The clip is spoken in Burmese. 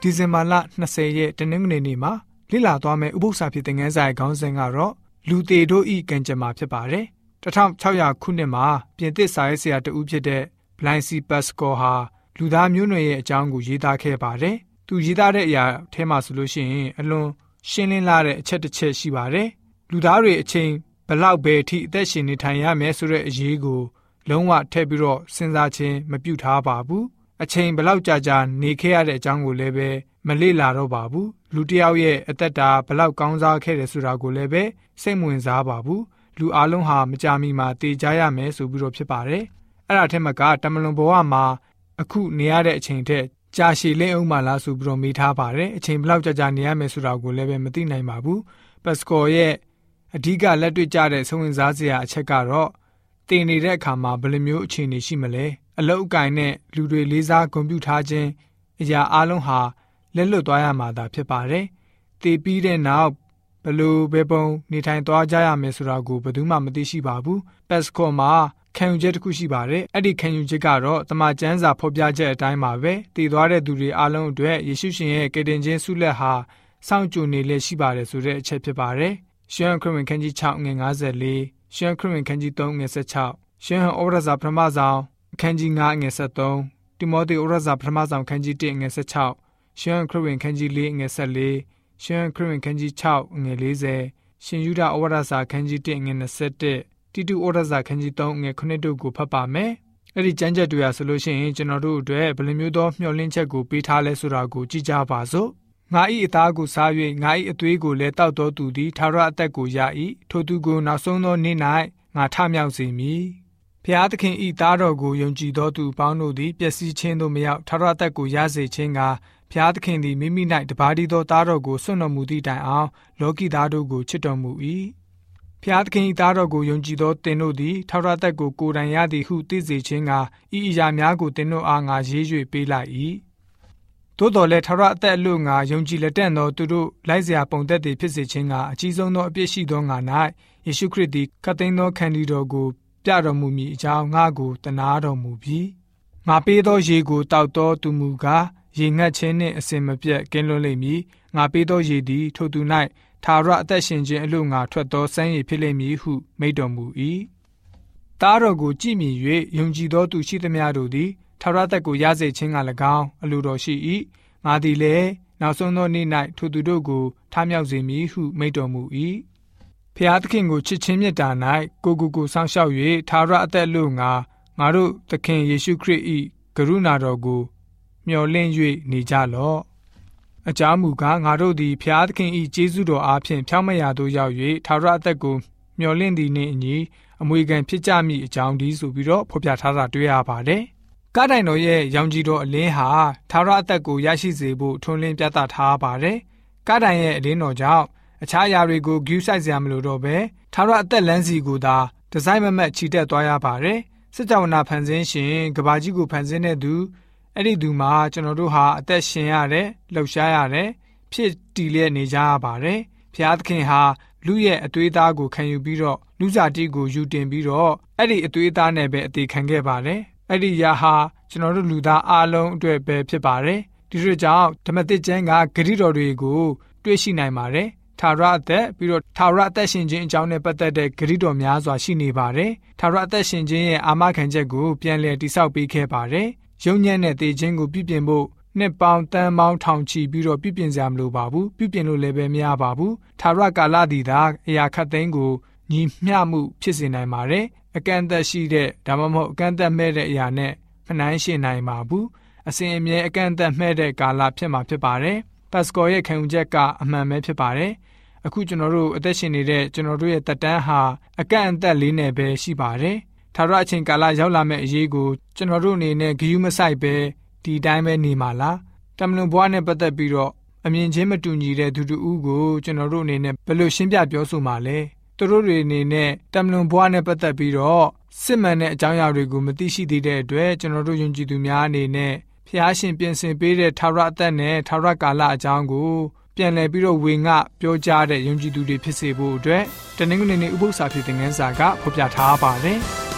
ဒီဇင်ဘာလ20ရက်တနင်္ဂနွေနေ့မှာလေ့လာသွားမယ့်ဥပုသ္စာဖြစ်တဲ့ငန်းဆိုင်ခေါင်းစဉ်ကတော့လူသေးတို့ဤကံကြမ္မာဖြစ်ပါတယ်1600ခုနှစ်မှာပြင်သစ်စာရေးဆရာတဦးဖြစ်တဲ့ Blaise Pascal ဟာလူသားမျိုးနွယ်ရဲ့အကြောင်းကိုရေးသားခဲ့ပါတယ်။သူရေးသားတဲ့အရာထဲမှာဆိုလို့ရှိရင်အလွန်ရှင်းလင်းလာတဲ့အချက်တစ်ချက်ရှိပါတယ်။လူသားတွေအချိန်ဘလောက်ပဲအထိအသက်ရှင်နေထိုင်ရမယ်ဆိုတဲ့အရေးကိုလုံးဝထည့်ပြီးတော့စဉ်းစားခြင်းမပြုထားပါဘူး။ အချိန်ဘလောက်ကြာကြာနေခဲ့ရတဲ့အကြောင်းကိုလည်းပဲမလေ့လာတော့ပါဘူး။လူတစ်ယောက်ရဲ့အသက်တာဘလောက်ကောင်းစားခဲ့တယ်ဆိုတာကိုလည်းပဲစိတ်ဝင်စားပါဘူး။လူအလုံးဟာမကြာမီမှာတည်ကြရမယ်ဆိုပြီးတော့ဖြစ်ပါတယ်။အဲ့ဒါထက်မကတမလွန်ဘဝမှာအခုနေရတဲ့အချိန်ထက်ကြာရှည်လင်းအောင်မလားဆိုပြီးတော့မေးထားပါတယ်အချိန်ဘယ်လောက်ကြာကြာနေရမယ်ဆိုတာကိုလည်းပဲမသိနိုင်ပါဘူးပတ်စကောရဲ့အဓိကလက်တွေ့ကျတဲ့ဆုံးဝင်စားစရာအချက်ကတော့တင်နေတဲ့အခါမှာဘယ်လိုမျိုးအခြေအနေရှိမလဲ အလုတ်အကင်နဲ့လူတွေလေးစားဂုဏ်ပြုထားခြင်းအရာအလုံးဟာလက်လွတ်သွားရမှာသာဖြစ်ပါတယ်တည်ပြီးတဲ့နောက်ဘလို့ဘယ်ပုံနေထိုင်သွားကြရမယ်ဆိုတာကိုဘယ်သူမှမသိရှိပါဘူးပတ်စကောမှာခံယူချက်တစ်ခုရှိပါတယ်အဲ့ဒီခံယူချက်ကတော့တမန်ကျမ်းစာဖော်ပြချက်အတိုင်းပါပဲတည်သွားတဲ့သူတွေအားလုံးအတွက်ယေရှုရှင်ရဲ့ကယ်တင်ခြင်းဆုလက်ဟာစောင့်ကြိုနေလေရှိပါတယ်ဆိုတဲ့အချက်ဖြစ်ပါတယ်ရှမ်းခရစ်ဝင်ခန်းကြီး6ငွေ54ရှမ်းခရစ်ဝင်ခန်းကြီး3ငွေ16ရှမ်းဟန်ဩရစာပထမဆောင် အခန်းကြီး9ငွေ73တိမောသေဩရစာပထမဆောင်ခန်းကြီး1ငွေ16ရှမ်းခရစ်ဝင်ခန်းကြီး4ငွေ14ရှမ်းခရစ်ဝင်ခန်းကြီး6ငွေ40ရှင်ယူဒဩရစာခန်းကြီး1ငွေ21တိတုဩရစာခန်းကြီး3ငယ်9တို့ကိုဖတ်ပါမယ်။အဲ့ဒီကျမ်းချက်တွေဟာဆိုလို့ရှိရင်ကျွန်တော်တို့အတွက်ဘယ်လိုမျိုးသောမျှော်လင့်ချက်ကိုပေးထားလဲဆိုတာကိုကြည့်ကြပါစို့။ငါ၏အသားကိုစား၍ငါ၏အသွေးကိုလည်းတောက်တော်သူသည်သာရအသက်ကိုရ၏ထိုသူကိုနောက်ဆုံးသောနေ့၌ငါထမြောက်စေမည်။ ဖျားသခင်ဤသားတော်ကိုယုံကြည်သောသူပေါင်းတို့သည်ပျက်စီးခြင်းသို့မရောက်ထာဝရတက်ကိုရစေခြင်းကဖျားသခင်သည်မိမိ၌တပါးတည်းသောသားတော်ကိုဆွံ့တော်မူသည့်တိုင်အောင်လောကီသားတို့ကိုချစ်တော်မူ၏ဖျားသခင်ဤသားတော်ကိုယုံကြည်သောတင်တို့သည်ထာဝရတက်ကိုကိုယ်တိုင်ရသည်ဟုသိစေခြင်းကဤအရာများကိုတင်တို့အားငါရေး၍ပေးလိုက်၏သို့တော်လည်းထာဝရအသက်အလို့ငါယုံကြည်လက်တန့်သောသူတို့လိုက်စရာပုံသက်တွေဖြစ်စေခြင်းကအကြီးဆုံးသောအပြစ်ရှိသောငါ၌ယေရှုခရစ်သည်ကတ်သိမ်းသောခန္တီတော်ကို ပြတော်မူမည်အကြောင်းငါကိုတနာတော်မူပြီးငါပေးသောရေကိုတောက်သောသူမူကားရေငတ်ခြင်းနှင့်အစင်မပြတ်ကင်းလွတ်လိမ့်မည်ငါပေးသောရေသည်ထိုသူ၌ထာဝရအသက်ရှင်ခြင်းအလို့ငါထွက်သောစမ်းရည်ဖြစ်လိမ့်မည်ဟုမိန့်တော်မူ၏။တားတော်ကိုကြည်မြင်၍ယုံကြည်သောသူရှိသမျှတို့သည်ထာဝရသက်ကိုရစေခြင်းက၎င်းအလိုတော်ရှိ၏။ငါသည်လည်းနောက်ဆုံးသောနေ့၌ထိုသူတို့ကိုထားမြောက်စေမည်ဟုမိန့်တော်မူ၏။ ဖျားသခင်ကိုချစ်ခြင်းမြတ်တာ၌ကိုကိုကိုစောင့်ရှောက်၍ထာဝရအသက်လို့ငါငါတို့သခင်ယေရှုခရစ်၏ကရုဏာတော်ကို မျှော်လင့်၍နေကြလော့အကြောင်းမူကားငါတို့သည်ဖျားသခင်၏ကျေးဇူးတော်အားဖြင့်ဖြောင့်မရာသို့ရောက်၍ထာဝရအသက်ကိုမျှော်လင့်သည်နှင့်အညီအမွေခံဖြစ်ကြမည်အကြောင်းဒီဆိုပြီးတော့ဖော်ပြထားတာတွေ့ရပါတယ်။ကားတိုင်တော်ရဲ့ရောင်ကြီးတော်အလင်းဟာထာဝရအသက်ကိုရရှိစေဖို့ထွန်းလင်းပြသထားပါတယ်။ကားတိုင်ရဲ့အလင်းတော်ကြောင့် အခြားအရာတွေကိုဂယူးဆိုင်စရာမလိုတော့ပဲထာဝရအသက်လမ်းစီကိုသာဒီဇိုင်းမမတ်ချီတက်သွားရပါတယ်။စစ်ကြောနာဖန်ဆင်းရှင်ကဘာကြီးကိုဖန်ဆင်းတဲ့သူအဲ့ဒီသူမှာကျွန်တော်တို့ဟာအသက်ရှင်ရတယ်လှုပ်ရှားရတယ်ဖြစ်တည်လျက်နေကြရပါတယ်ဖျားသခင်ဟာလူရဲ့အသွေးသားကိုခံယူပြီးတော့လူစားတိကိုယူတင်ပြီးတော့အဲ့ဒီအသွေးသားနဲ့ပဲအသေးခံခဲ့ပါတယ်အဲ့ဒီရာဟာကျွန်တော်တို့လူသားအားလုံးအတွက်ပဲဖြစ်ပါတယ်ဒီလိုကြောင့်ဓမ္မသစ်ကျမ်းကဂရိတော်တွေကို တွေ့ရှိနိုင်ပါတယ် ထာဝရအသက်ပြီးတော့ထာဝရအသက်ရှင်ခြင်းအကြောင်းနဲ့ပတ်သက်တဲ့ဂရိတော်များစွာရှိနေပါတယ်ထာဝရအသက်ရှင်ခြင်းရဲ့အာမခံချက်ကိုပြန်လည်တိဆောက်ပေးခဲ့ပါတယ်ရုံညံ့တဲ့တေခြင်းကိုပြုပြင်ဖို့နှစ်ပေါင်းတန်ပေါင်းထောင်ချီပြီးတော့ပြုပြင်စရာမလိုပါဘူးပြုပြင်လို့လည်းပဲမရပါဘူးသာရကာလတည်သာအရာခတ်သိမ်းကိုညီမျှမှုဖြစ်စေနိုင်ပါတယ်အကန့်အသတ်ရှိတဲ့ဒါမှမဟုတ်အကန့်အသတ်မဲ့တဲ့အရာနဲ့မနှိုင်းယှဉ်နိုင်ပါဘူးအစဉ်အမြဲအကန့်အသတ်မဲ့တဲ့ကာလဖြစ်မှာဖြစ်ပါတယ် ပတ်စကောရဲ့ခံယူချက်ကအမှန်ပဲဖြစ်ပါတယ်အခုကျွန်တော်တို့အသက်ရှင်နေတဲ့ကျွန်တော်တို့ရဲ့တက်တန်းဟာအကန့်အသတ်လေးနဲ့ပဲရှိပါတယ်ထာဝရအချိန်ကာလရောက်လာမယ့်အရေးကိုကျွန်တော်တို့အနေနဲ့ဂရုမစိုက်ပဲဒီတိုင်းပဲနေမှာလားတမလွန်ဘွားနဲ့ပတ်သက်ပြီးတော့အမြင်ချင်းမတူညီတဲ့သူတူဦးကိုကျွန်တော်တို့အနေနဲ့ဘယ်လိုရှင်းပြပြောဆိုမှာလဲသူတို့တွေအနေနဲ့တမလွန်ဘွားနဲ့ပတ်သက်ပြီးတော့စစ်မှန်တဲ့အကြောင်းအရာတွေကိုမသိရှိသေးတဲ့အတွက်ကျွန်တော်တို့ယုံကြည်သူများအနေနဲ့ ဖျားရှင်ပြင်ဆင်ပေးတဲ့ထာဝရအသက်နဲ့ထာဝရကာလအကြောင်းကိုပြန်လည်ပြီးတော့ဝေငှပြောကြားတဲ့ယုံကြည်သူတွေဖြစ်စေဖို့အတွက်တနင်္ဂနွေနေ့ဥပုသ္စာဖြစ်တဲ့ငန်းစာကဖော်ပြထားပါတယ်။